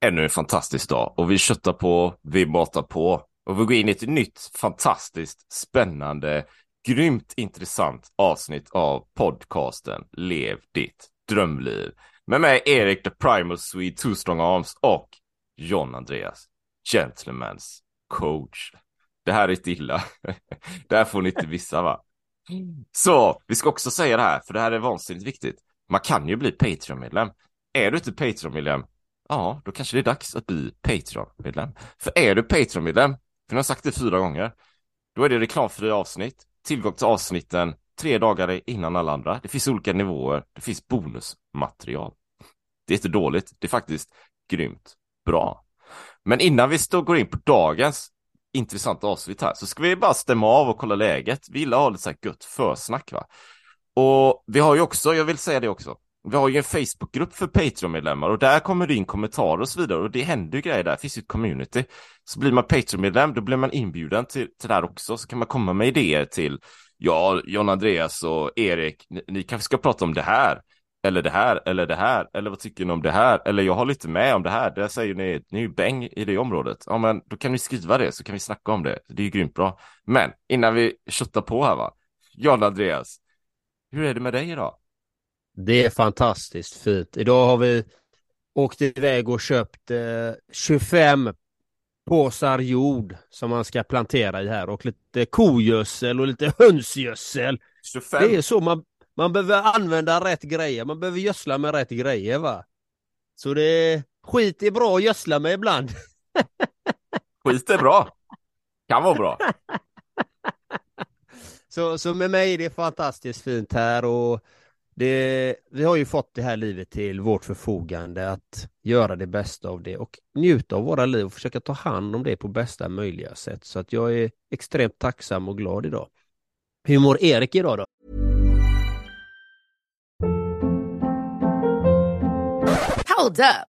ännu en fantastisk dag och vi köttar på, vi matar på och vi går in i ett nytt fantastiskt spännande, grymt intressant avsnitt av podcasten Lev ditt drömliv. Med mig Erik the Primal Swede, Two Strong Arms och John Andreas, Gentleman's coach. Det här är inte illa. det här får ni inte missa, va? Så, vi ska också säga det här, för det här är vansinnigt viktigt. Man kan ju bli Patreon-medlem. Är du inte Patreon-medlem, ja, då kanske det är dags att bli Patreon-medlem. För är du Patreon-medlem, för nu har jag sagt det fyra gånger, då är det reklamfria avsnitt, tillgång till avsnitten tre dagar innan alla andra. Det finns olika nivåer, det finns bonusmaterial. Det är inte dåligt, det är faktiskt grymt bra. Men innan vi står, går in på dagens intressanta avsnitt här så ska vi bara stämma av och kolla läget. Vi gillar att ha lite så här gött försnack va. Och vi har ju också, jag vill säga det också, vi har ju en Facebookgrupp för Patreon-medlemmar och där kommer det in kommentarer och så vidare och det händer ju grejer där, det finns ju ett community. Så blir man Patreon-medlem, då blir man inbjuden till, till det här också, så kan man komma med idéer till, ja, John Andreas och Erik, ni, ni kanske ska prata om det här, eller det här, eller det här, eller vad tycker ni om det här, eller jag håller inte med om det här, där säger ni, ni är ju bäng i det området. Ja, men då kan ni skriva det, så kan vi snacka om det, det är ju grymt bra. Men innan vi köttar på här va, John Andreas, hur är det med dig idag? Det är fantastiskt fint. Idag har vi åkt iväg och köpt eh, 25 påsar jord som man ska plantera i här och lite kogödsel och lite hönsgödsel. 25. Det är så man, man behöver använda rätt grejer. Man behöver gödsla med rätt grejer va. Så det skit är bra att gödsla med ibland. skit är bra. Kan vara bra. så, så med mig är det fantastiskt fint här och det, vi har ju fått det här livet till vårt förfogande att göra det bästa av det och njuta av våra liv och försöka ta hand om det på bästa möjliga sätt. Så att jag är extremt tacksam och glad idag. Hur mår Erik idag då? Hold up.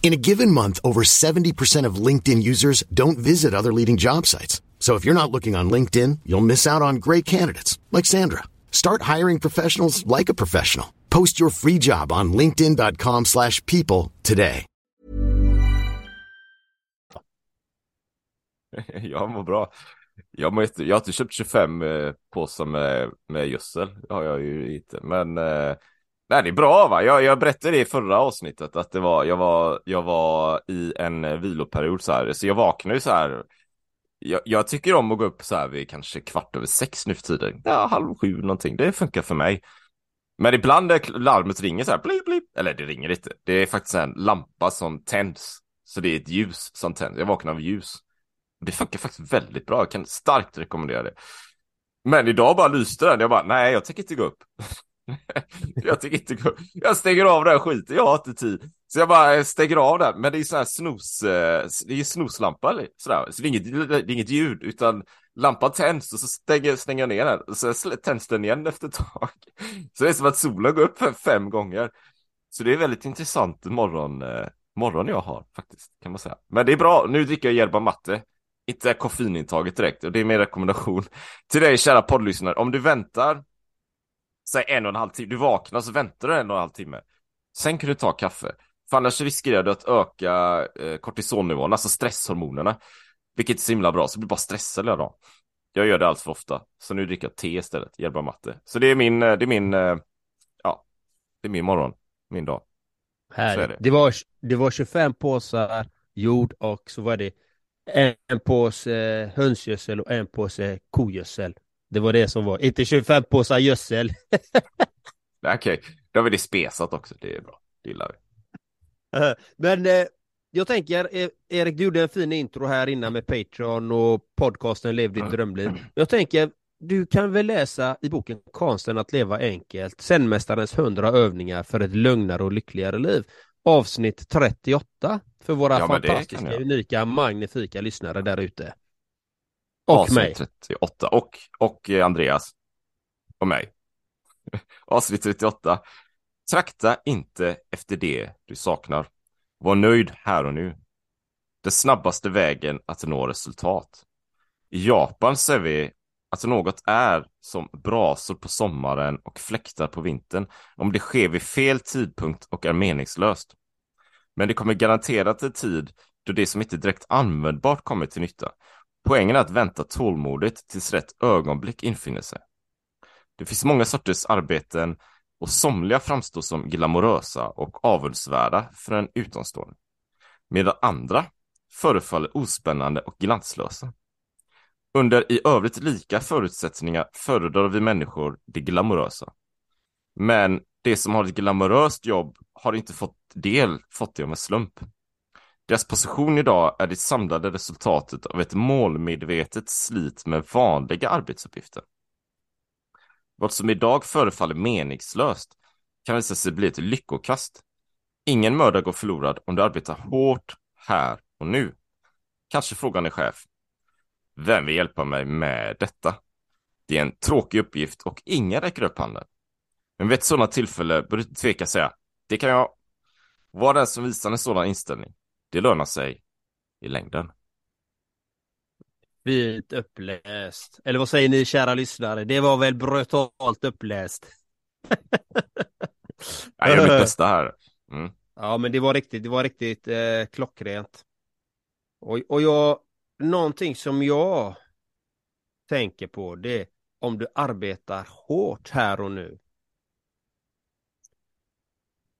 In a given month, over 70% of LinkedIn users don't visit other leading job sites. So if you're not looking on LinkedIn, you'll miss out on great candidates like Sandra. Start hiring professionals like a professional. Post your free job on linkedin.com/people today. jag mår bra. Jag, mår jag har köpt 25 eh, påsar med, med gödsel. Har jag ju inte. Men eh, Nej, det är bra va? Jag, jag berättade det i förra avsnittet att det var, jag var, jag var i en eh, viloperiod så här, så jag vaknade ju så här. Jag, jag tycker om att gå upp så här vid kanske kvart över sex nu för tiden. Ja, halv sju någonting. Det funkar för mig. Men ibland när larmet ringer så här, blip, blip, eller det ringer inte. Det är faktiskt en lampa som tänds. Så det är ett ljus som tänds. Jag vaknar av ljus. Det funkar faktiskt väldigt bra. Jag kan starkt rekommendera det. Men idag bara lyste den. Jag bara, nej, jag tänker inte gå upp. jag tycker inte Jag stänger av den här skiten, jag har inte tid. Så jag bara stänger av den, men det är sån här snus, eh, det är snuslampa sådär. Så det är, inget, det är inget ljud, utan lampan tänds och så stänger, stänger jag ner den och så tänds den igen efter ett tag. Så det är som att solen går upp fem gånger. Så det är väldigt intressant morgon, eh, morgon jag har faktiskt, kan man säga. Men det är bra, nu dricker jag yerba matte. Inte koffeinintaget direkt, och det är min rekommendation till dig kära poddlyssnare. Om du väntar säg en och en halv timme, du vaknar så väntar du en och en halv timme. Sen kan du ta kaffe. För annars riskerar du att öka eh, kortisonnivån, alltså stresshormonerna. Vilket är så himla bra, så blir bara stressad hela dagen. Jag gör det allt för ofta. Så nu dricker jag te istället, yerba matte. Så det är min, eh, det är min, eh, ja, det är min morgon, min dag. Här, det. det. var, det var 25 påsar jord och så var det en påse hönsgödsel och en påse kogödsel. Det var det som var, inte 25 påsar gödsel. Okej, okay. då har vi det spesat också, det är bra, det gillar vi. Men eh, jag tänker, eh, Erik, du gjorde en fin intro här innan med Patreon och podcasten Lev ditt drömliv. Jag tänker, du kan väl läsa i boken Konsten att leva enkelt, Zenmästarens 100 övningar för ett lugnare och lyckligare liv. Avsnitt 38 för våra ja, fantastiska, unika, magnifika lyssnare där ute. Och Avsnitt mig. 38 och, och Andreas. Och mig. Avsnitt 38. Trakta inte efter det du saknar. Var nöjd här och nu. Den snabbaste vägen att nå resultat. I Japan ser vi att något är som brasor på sommaren och fläktar på vintern om det sker vid fel tidpunkt och är meningslöst. Men det kommer garanterat en tid då det som inte direkt användbart kommer till nytta. Poängen är att vänta tålmodigt tills rätt ögonblick infinner sig. Det finns många sorters arbeten och somliga framstår som glamorösa och avundsvärda för en utomstående. Medan andra förefaller ospännande och glanslösa. Under i övrigt lika förutsättningar föredrar vi människor det glamorösa. Men det som har ett glamoröst jobb har inte fått del, fått det av en slump. Deras position idag är det samlade resultatet av ett målmedvetet slit med vanliga arbetsuppgifter. Vad som idag förefaller meningslöst kan visa sig bli ett lyckokast. Ingen möda går förlorad om du arbetar hårt här och nu. Kanske frågan är chef. Vem vill hjälpa mig med detta? Det är en tråkig uppgift och ingen räcker upp handen. Men vid ett sådant tillfälle bör du inte tveka säga, det kan jag. Var den som visar en sådan inställning. Det lönar sig i längden. Fint uppläst. Eller vad säger ni kära lyssnare? Det var väl brutalt uppläst? jag gör mitt bästa här. Mm. Ja, men det var riktigt, det var riktigt eh, klockrent. Och, och jag, någonting som jag tänker på det är om du arbetar hårt här och nu.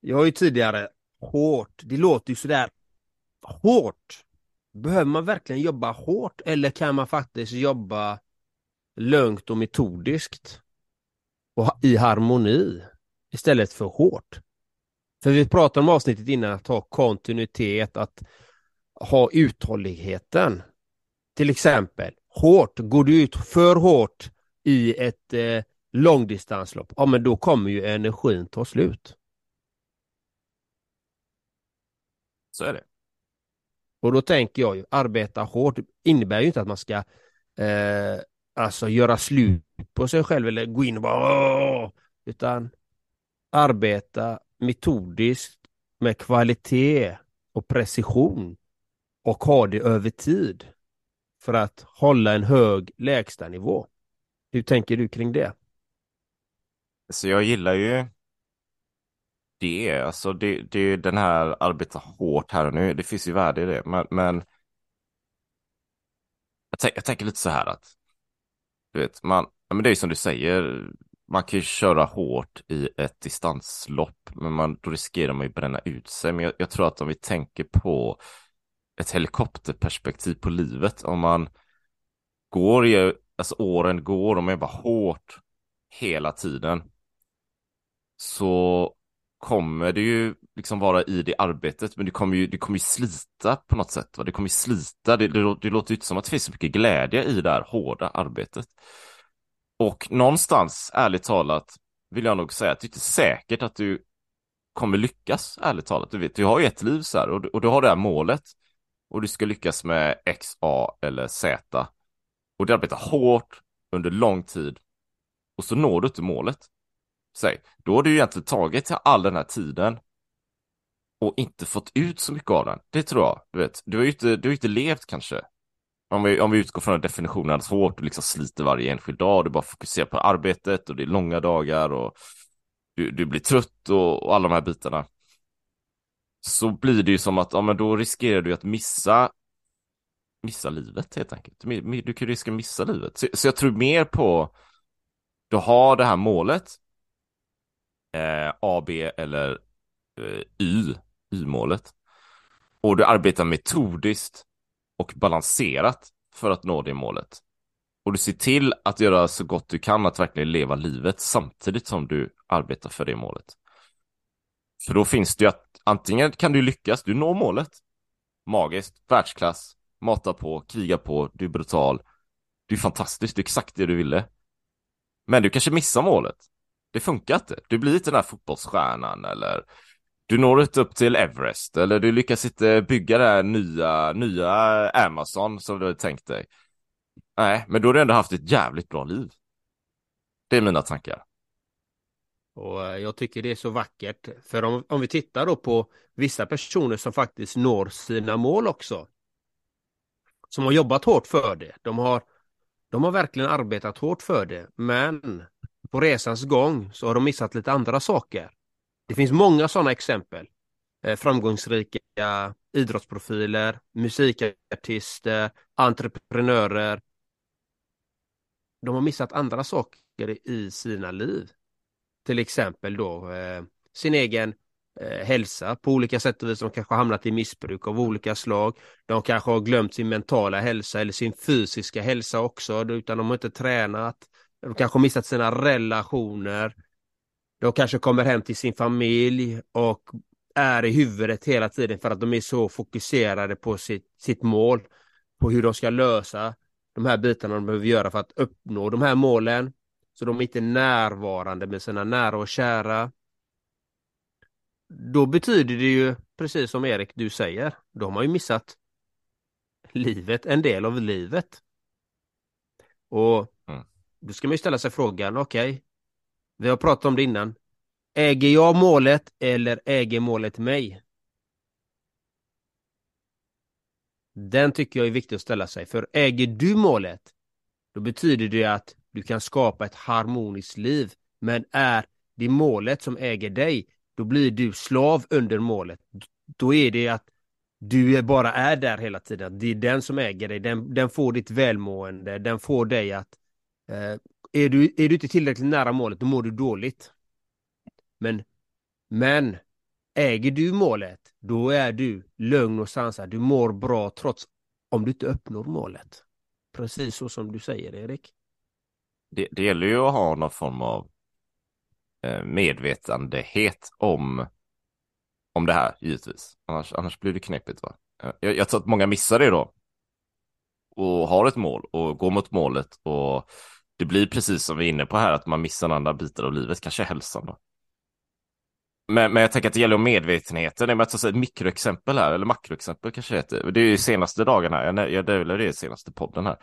Jag har ju tidigare hårt, det låter ju sådär hårt. Behöver man verkligen jobba hårt eller kan man faktiskt jobba lugnt och metodiskt och i harmoni istället för hårt? För vi pratade om avsnittet innan att ha kontinuitet, att ha uthålligheten. Till exempel hårt, går du ut för hårt i ett eh, långdistanslopp, ja men då kommer ju energin ta slut. Så är det. Och då tänker jag ju, arbeta hårt innebär ju inte att man ska eh, alltså göra slut på sig själv eller gå in och bara Åh! utan arbeta metodiskt med kvalitet och precision och ha det över tid för att hålla en hög lägstanivå. Hur tänker du kring det? Så jag gillar ju det, alltså det, det den här arbeta hårt här och nu, det finns ju värde i det, men, men jag, jag tänker lite så här att, du vet, man, men det är ju som du säger, man kan ju köra hårt i ett distanslopp, men man, då riskerar man ju bränna ut sig. Men jag, jag tror att om vi tänker på ett helikopterperspektiv på livet, om man går, i, alltså åren går och man jobbar hårt hela tiden, så kommer det ju liksom vara i det arbetet, men det kommer ju, det kommer ju slita på något sätt. Va? Det kommer ju slita, det, det, det låter ju inte som att det finns så mycket glädje i det här hårda arbetet. Och någonstans, ärligt talat, vill jag nog säga att det är inte säkert att du kommer lyckas, ärligt talat. Du vet, du har ju ett liv så här och, och du har det här målet och du ska lyckas med X, A eller Z. Och du arbetar hårt under lång tid och så når du inte målet sig, då har du egentligen tagit all den här tiden och inte fått ut så mycket av den. Det tror jag. Du vet, du har ju inte, du har inte levt kanske. Om vi, om vi utgår från definitionen att hårt, du liksom sliter varje enskild dag, du bara fokuserar på arbetet och det är långa dagar och du, du blir trött och, och alla de här bitarna. Så blir det ju som att, ja men då riskerar du att missa missa livet helt enkelt. Du, du kan riskera att missa livet. Så, så jag tror mer på, du har det här målet eh, AB eller eh, Y, Y-målet. Och du arbetar metodiskt och balanserat för att nå det målet. Och du ser till att göra så gott du kan att verkligen leva livet samtidigt som du arbetar för det målet. För då finns det ju att antingen kan du lyckas, du når målet, magiskt, världsklass, mata på, kriga på, du är brutal, du är fantastisk, du är exakt det du ville. Men du kanske missar målet. Det funkar inte. Du blir inte den här fotbollsstjärnan eller du når inte upp till Everest eller du lyckas inte bygga det här nya, nya Amazon som du hade tänkt dig. Nej, men då har du ändå haft ett jävligt bra liv. Det är mina tankar. Och eh, jag tycker det är så vackert. För om, om vi tittar då på vissa personer som faktiskt når sina mål också. Som har jobbat hårt för det. De har, de har verkligen arbetat hårt för det. Men på resans gång så har de missat lite andra saker. Det finns många sådana exempel. Eh, framgångsrika idrottsprofiler, musikartister, entreprenörer. De har missat andra saker i sina liv. Till exempel då eh, sin egen eh, hälsa på olika sätt och vis. De kanske har hamnat i missbruk av olika slag. De kanske har glömt sin mentala hälsa eller sin fysiska hälsa också, utan de har inte tränat. De kanske har missat sina relationer. De kanske kommer hem till sin familj och är i huvudet hela tiden för att de är så fokuserade på sitt, sitt mål, på hur de ska lösa de här bitarna de behöver göra för att uppnå de här målen. Så de är inte närvarande med sina nära och kära. Då betyder det ju, precis som Erik du säger, de har ju missat livet, en del av livet. Och då ska man ju ställa sig frågan, okej, okay, vi har pratat om det innan. Äger jag målet eller äger målet mig? Den tycker jag är viktig att ställa sig, för äger du målet, då betyder det att du kan skapa ett harmoniskt liv. Men är det målet som äger dig, då blir du slav under målet. Då är det att du bara är där hela tiden. Det är den som äger dig. Den, den får ditt välmående. Den får dig att... Eh, är, du, är du inte tillräckligt nära målet, då mår du dåligt. Men, men äger du målet, då är du lugn och sansad. Du mår bra trots om du inte uppnår målet. Precis så som du säger, Erik det, det gäller ju att ha någon form av eh, medvetandehet om, om det här, givetvis. Annars, annars blir det knepigt. Va? Eh, jag, jag tror att många missar det då. Och har ett mål och går mot målet och det blir precis som vi är inne på här, att man missar andra bitar av livet, kanske hälsan då. Men, men jag tänker att det gäller om medvetenheten, med att säga ett mikroexempel här, eller makroexempel kanske det heter. Det är ju senaste dagen här, jag, jag delar det senaste podden här.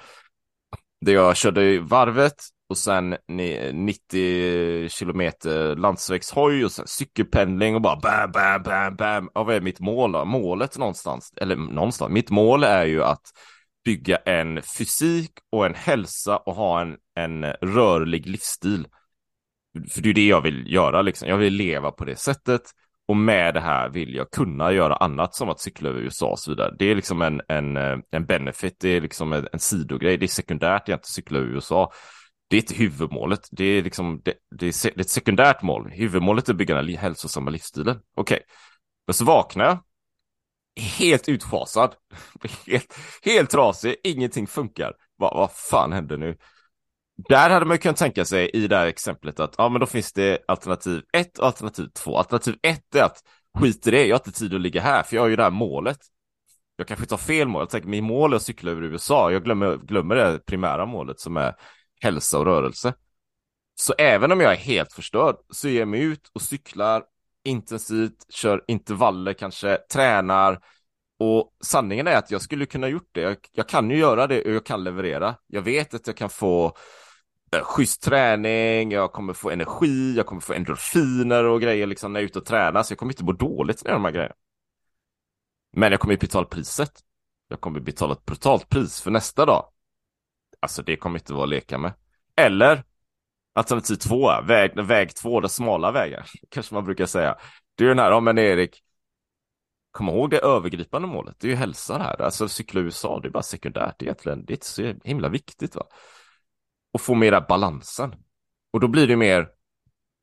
Där jag körde varvet och sen 90 kilometer landsvägshoj och sen cykelpendling och bara bam, bam, bam, bam. Ja, vad är mitt mål då? Målet någonstans, eller någonstans, mitt mål är ju att bygga en fysik och en hälsa och ha en, en rörlig livsstil. För det är det jag vill göra liksom. Jag vill leva på det sättet. Och med det här vill jag kunna göra annat som att cykla över USA och så vidare. Det är liksom en, en, en benefit, det är liksom en, en sidogrej. Det är sekundärt egentligen att cykla över USA det är inte huvudmålet. Det är liksom det, det, är, det är ett sekundärt mål. Huvudmålet är att bygga den hälsosamma livsstilen. Okej, okay. men så vaknar jag helt utfasad, helt, helt trasig, ingenting funkar. Vad, vad fan händer nu? Där hade man kunnat tänka sig i det här exemplet att ja, men då finns det alternativ 1 och alternativ 2. Alternativ 1 är att skit i det, jag har inte tid att ligga här för jag har ju det här målet. Jag kanske tar fel mål, jag tänker min mål är att cykla över USA, jag glömmer, glömmer det primära målet som är hälsa och rörelse. Så även om jag är helt förstörd så ger jag mig ut och cyklar intensivt, kör intervaller kanske, tränar och sanningen är att jag skulle kunna gjort det. Jag, jag kan ju göra det och jag kan leverera. Jag vet att jag kan få eh, schysst träning, jag kommer få energi, jag kommer få endorfiner och grejer liksom när jag är ute och tränar, så jag kommer inte må dåligt när jag gör de här grejerna. Men jag kommer ju betala priset. Jag kommer betala ett brutalt pris för nästa dag. Alltså det kommer inte vara att leka med. Eller alternativ två, väg, väg två, den smala vägen, kanske man brukar säga. Det är den här, ja men Erik, kom ihåg det övergripande målet, det är ju hälsa det här. Alltså cykla USA, det är bara sekundärt egentligen, det är inte så himla viktigt va. Och få mera balansen. Och då blir det mer,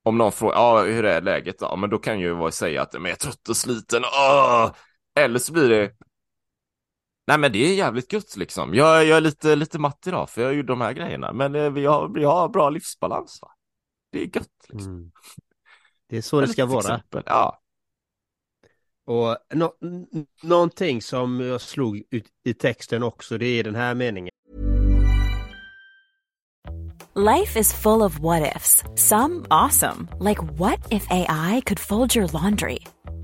om någon frågar, ja hur är läget då? Ja, men då kan ju vara säga att men jag är trött och sliten, Åh! Eller så blir det, Nej men det är jävligt gött liksom. Jag, jag är lite, lite matt idag för jag gjorde de här grejerna. Men eh, vi, har, vi har bra livsbalans va. Det är gött liksom. Mm. Det är så det ska vara. Exempel. Ja. Och no någonting som jag slog ut i texten också, det är den här meningen. Life is full of what ifs. Some awesome, like what if AI could fold your laundry?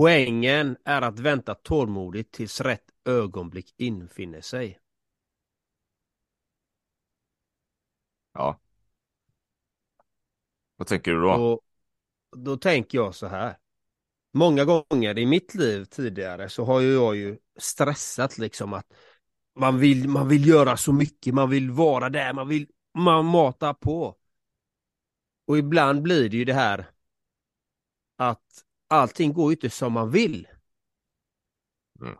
Poängen är att vänta tålmodigt tills rätt ögonblick infinner sig. Ja. Vad tänker du då? Och då tänker jag så här. Många gånger i mitt liv tidigare så har ju jag ju stressat liksom att man vill, man vill göra så mycket, man vill vara där, man vill man matar på. Och ibland blir det ju det här att allting går ju inte som man vill. Mm.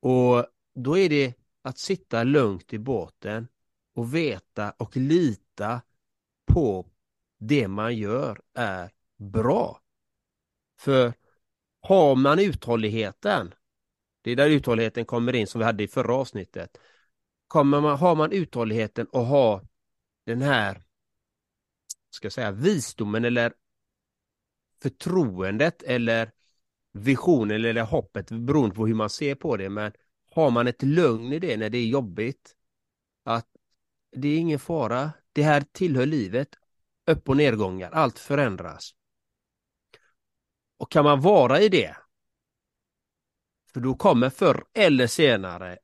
Och då är det att sitta lugnt i båten och veta och lita på det man gör är bra. För har man uthålligheten, det är där uthålligheten kommer in som vi hade i förra avsnittet. Kommer man, har man uthålligheten och har den här ska jag säga, visdomen eller förtroendet eller visionen eller hoppet beroende på hur man ser på det. Men har man ett lugn i det när det är jobbigt att det är ingen fara. Det här tillhör livet. Upp och nedgångar. Allt förändras. Och kan man vara i det för då kommer förr eller senare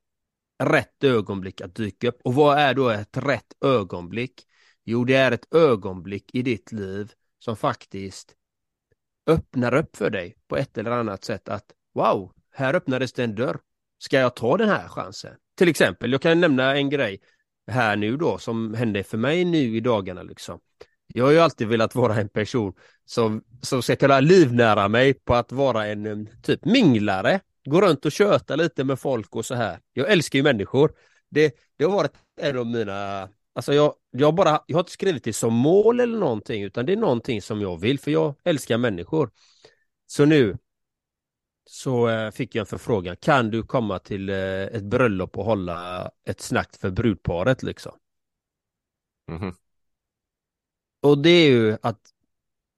rätt ögonblick att dyka upp. Och vad är då ett rätt ögonblick? Jo, det är ett ögonblick i ditt liv som faktiskt öppnar upp för dig på ett eller annat sätt att wow, här öppnades det en dörr. Ska jag ta den här chansen? Till exempel, jag kan nämna en grej här nu då som hände för mig nu i dagarna liksom. Jag har ju alltid velat vara en person som, som ska kunna livnära mig på att vara en um, typ minglare. Gå runt och köta lite med folk och så här. Jag älskar ju människor. Det, det har varit en av mina Alltså jag, jag, bara, jag har inte skrivit det som mål eller någonting utan det är någonting som jag vill för jag älskar människor. Så nu så eh, fick jag en förfrågan. Kan du komma till eh, ett bröllop och hålla ett snack för brudparet liksom? Mm -hmm. Och det är ju att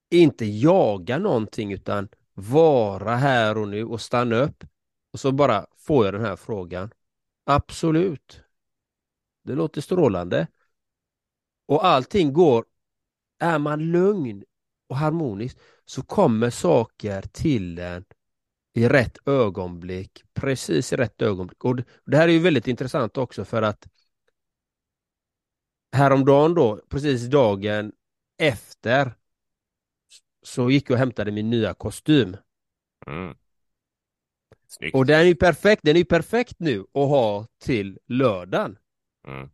inte jaga någonting utan vara här och nu och stanna upp. Och så bara får jag den här frågan. Absolut. Det låter strålande. Och allting går, är man lugn och harmonisk så kommer saker till en i rätt ögonblick, precis i rätt ögonblick. Och det här är ju väldigt intressant också för att häromdagen då, precis dagen efter så gick jag och hämtade min nya kostym. Mm. Och den är ju perfekt, den är perfekt nu att ha till lördagen. Mm.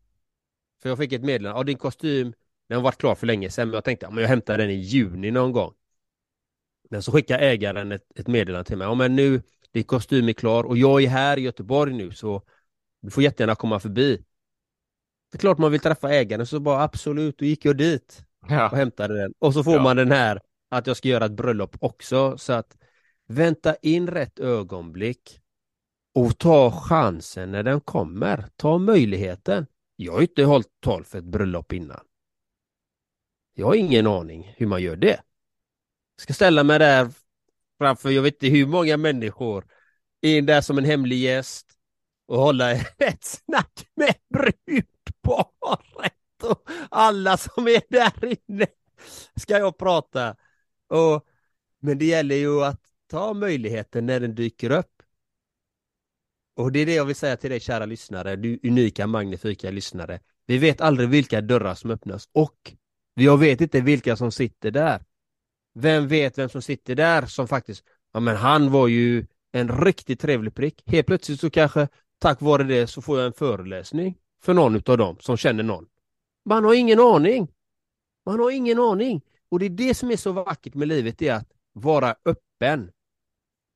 För jag fick ett meddelande, ja din kostym, den har varit klar för länge sedan, men jag tänkte, ja, men jag hämtar den i juni någon gång. Men så skickar ägaren ett, ett meddelande till mig, ja men nu, din kostym är klar och jag är här i Göteborg nu så du får jättegärna komma förbi. Det är klart man vill träffa ägaren, så bara absolut, då gick jag dit ja. och hämtade den. Och så får Ja. man den här att jag ska göra ett bröllop också, så att vänta in rätt ögonblick och ta chansen när den kommer. Ta möjligheten. Jag har inte hållit tal för ett bröllop innan. Jag har ingen aning hur man gör det. Jag ska ställa mig där framför, jag vet inte hur många människor in där som en hemlig gäst och hålla ett snack med brudparet och alla som är där inne ska jag prata. Och, men det gäller ju att ta möjligheten när den dyker upp. Och det är det jag vill säga till dig kära lyssnare, du unika magnifika lyssnare. Vi vet aldrig vilka dörrar som öppnas och jag vet inte vilka som sitter där. Vem vet vem som sitter där som faktiskt, ja men han var ju en riktigt trevlig prick. Helt plötsligt så kanske tack vare det så får jag en föreläsning för någon av dem som känner någon. Man har ingen aning. Man har ingen aning. Och det är det som är så vackert med livet, det är att vara öppen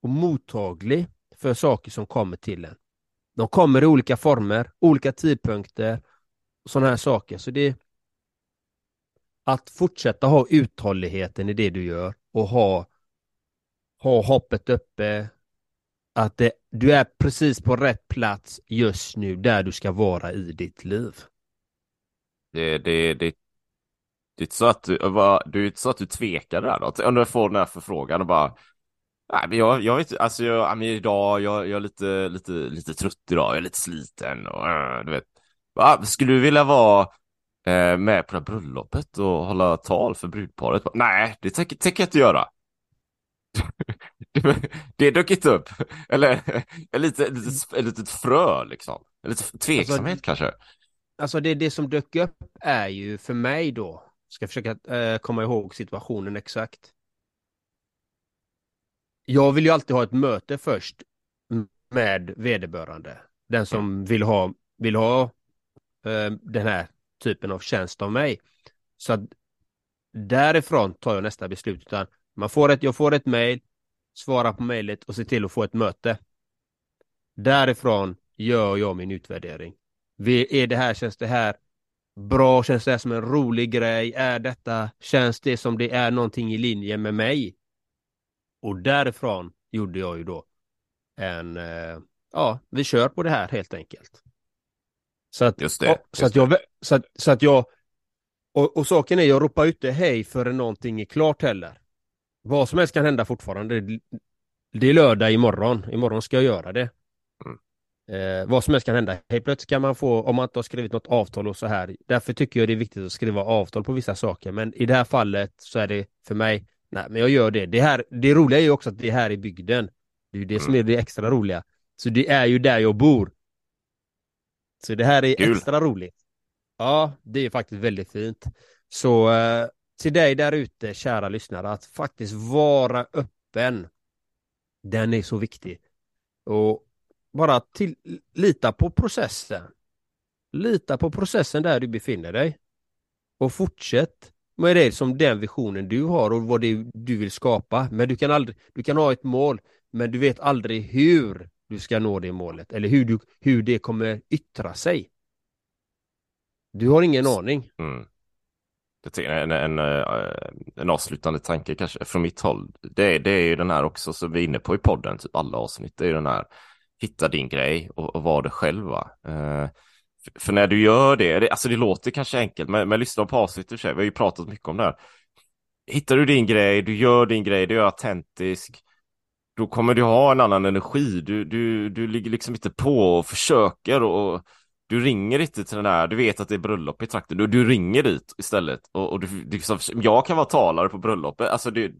och mottaglig för saker som kommer till en. De kommer i olika former, olika tidpunkter och sådana här saker. Så det att fortsätta ha uthålligheten i det du gör och ha, ha hoppet uppe. Att det, du är precis på rätt plats just nu där du ska vara i ditt liv. Det, det, det, det är inte så att du, det är inte så att du tvekar där då? Om du får den här förfrågan och bara Nej, jag, jag vet alltså jag, men idag, jag, jag är lite, lite, lite trött idag, jag är lite sliten och du vet. Va? Skulle du vilja vara eh, med på det här bröllopet och hålla tal för brudparet? Nej, det tänker, tänker jag inte göra. det dök inte upp. Eller ett litet, litet, litet frö liksom. Lite tveksamhet alltså, kanske. Alltså det, det som dök upp är ju för mig då, ska försöka eh, komma ihåg situationen exakt. Jag vill ju alltid ha ett möte först med vederbörande. Den som mm. vill ha, vill ha eh, den här typen av tjänst av mig. Så att därifrån tar jag nästa beslut. Utan man får ett, jag får ett mejl, svarar på mejlet och ser till att få ett möte. Därifrån gör jag min utvärdering. Är det här, känns det här bra? Känns det här som en rolig grej? Är detta, känns det som det är någonting i linje med mig? Och därifrån gjorde jag ju då en, eh, ja, vi kör på det här helt enkelt. Så att, just det, just så, att jag, så, att, så att jag, och, och saken är, jag ropar inte hej förrän någonting är klart heller. Vad som helst kan hända fortfarande. Det är lördag imorgon, imorgon ska jag göra det. Mm. Eh, vad som helst kan hända. Helt plötsligt kan man få, om man inte har skrivit något avtal och så här. Därför tycker jag det är viktigt att skriva avtal på vissa saker. Men i det här fallet så är det för mig, nej men jag gör det. Det, här, det roliga är ju också att det är här i bygden. Det är ju det mm. som är det extra roliga. Så det är ju där jag bor. Så det här är Kul. extra roligt. Ja, det är faktiskt väldigt fint. Så eh, till dig där ute, kära lyssnare, att faktiskt vara öppen. Den är så viktig. Och bara till, lita på processen. Lita på processen där du befinner dig. Och fortsätt med det som den visionen du har och vad det du vill skapa. Men du kan aldrig, du kan ha ett mål, men du vet aldrig hur du ska nå det målet eller hur, du, hur det kommer yttra sig. Du har ingen aning. Mm. En, en, eh, en avslutande tanke kanske från mitt håll. Det, det är ju den här också som vi är inne på i podden, typ alla avsnitt. Det är ju den här hitta din grej och, och vara det själv. Uh, för, för när du gör det, det, alltså det låter kanske enkelt, men, men lyssna på avsnittet för sig. Vi har ju pratat mycket om det här. Hittar du din grej, du gör din grej, du är autentisk då kommer du ha en annan energi. Du, du, du ligger liksom inte på och försöker och du ringer inte till den här, du vet att det är bröllop i trakten, du, du ringer dit istället. Och, och du, du, jag kan vara talare på bröllopet, alltså det,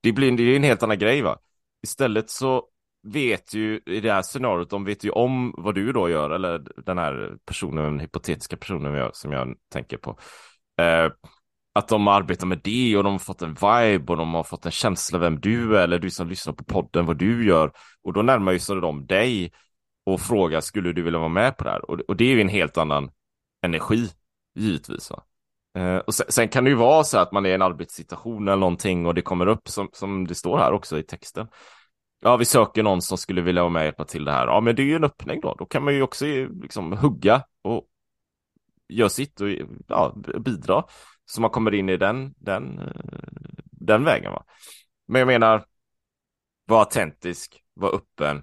det blir det är en helt annan grej va. Istället så vet ju i det här scenariot, de vet ju om vad du då gör, eller den här personen, den hypotetiska personen som jag tänker på. Eh, att de arbetar med det och de har fått en vibe och de har fått en känsla vem du är eller du som lyssnar på podden vad du gör och då närmar ju sig de dig och frågar skulle du vilja vara med på det här och, och det är ju en helt annan energi givetvis. Va? Eh, och sen, sen, kan det ju vara så att man är i en arbetssituation eller någonting och det kommer upp som, som det står här också i texten. Ja, vi söker någon som skulle vilja vara med och hjälpa till det här. Ja, men det är ju en öppning då. Då kan man ju också liksom hugga och göra sitt och ja, bidra. Så man kommer in i den, den, eh, den vägen. Va? Men jag menar, var autentisk, var öppen.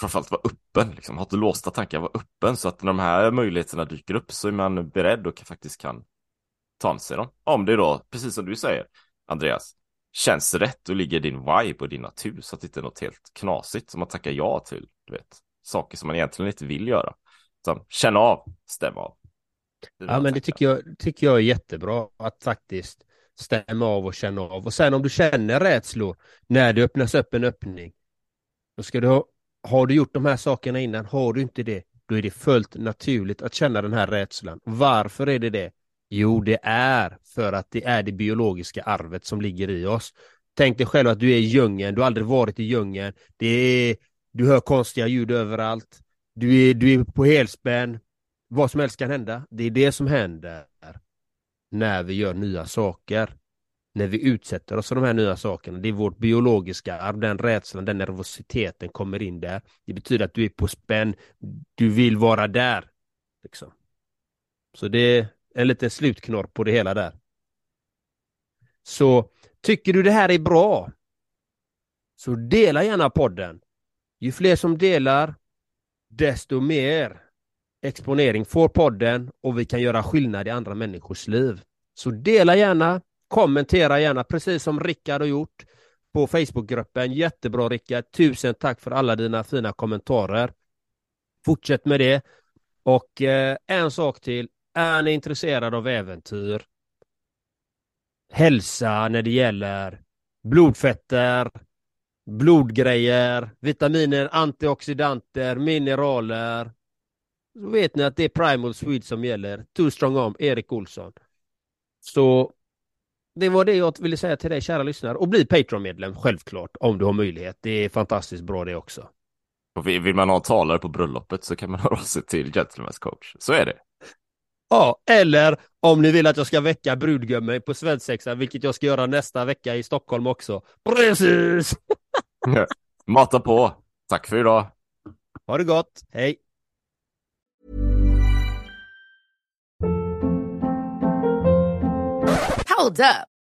Framförallt var öppen, liksom. ha inte låsta tankar, var öppen så att när de här möjligheterna dyker upp så är man beredd och faktiskt kan ta sig dem. Om det då, precis som du säger, Andreas, känns rätt och ligger din vibe och din natur så att det inte är något helt knasigt som man tackar ja till, du vet, saker som man egentligen inte vill göra. Så, känn av, stäm av. Ja, men det tycker jag, tycker jag är jättebra att faktiskt stämma av och känna av. Och sen om du känner rädslor när det öppnas upp en öppning, då ska du ha, har du gjort de här sakerna innan, har du inte det, då är det fullt naturligt att känna den här rädslan. Varför är det det? Jo, det är för att det är det biologiska arvet som ligger i oss. Tänk dig själv att du är i djungeln, du har aldrig varit i djungeln. Det är, du hör konstiga ljud överallt. Du är, du är på helspänn. Vad som helst kan hända. Det är det som händer när vi gör nya saker. När vi utsätter oss för de här nya sakerna. Det är vårt biologiska arv, den rädslan, den nervositeten kommer in där. Det betyder att du är på spänn. Du vill vara där. Liksom. Så det en liten slutknorr på det hela där. Så tycker du det här är bra så dela gärna podden. Ju fler som delar desto mer exponering får podden och vi kan göra skillnad i andra människors liv. Så dela gärna, kommentera gärna, precis som Rickard har gjort på Facebookgruppen. Jättebra Rickard, tusen tack för alla dina fina kommentarer. Fortsätt med det. Och eh, en sak till, är ni intresserade av äventyr, hälsa när det gäller blodfetter, blodgrejer, vitaminer, antioxidanter, mineraler, så vet ni att det är Primal Swede som gäller. Too strong arm, Erik Olsson. Så det var det jag ville säga till dig kära lyssnare. Och bli Patreon-medlem självklart om du har möjlighet. Det är fantastiskt bra det också. Och vill man ha talare på bröllopet så kan man höra av sig till Gentlemen's coach. Så är det. Ja, eller om ni vill att jag ska väcka brudgummen på svensexa, vilket jag ska göra nästa vecka i Stockholm också. Precis! Mata på. Tack för idag. Ha det gott. Hej! Hold up.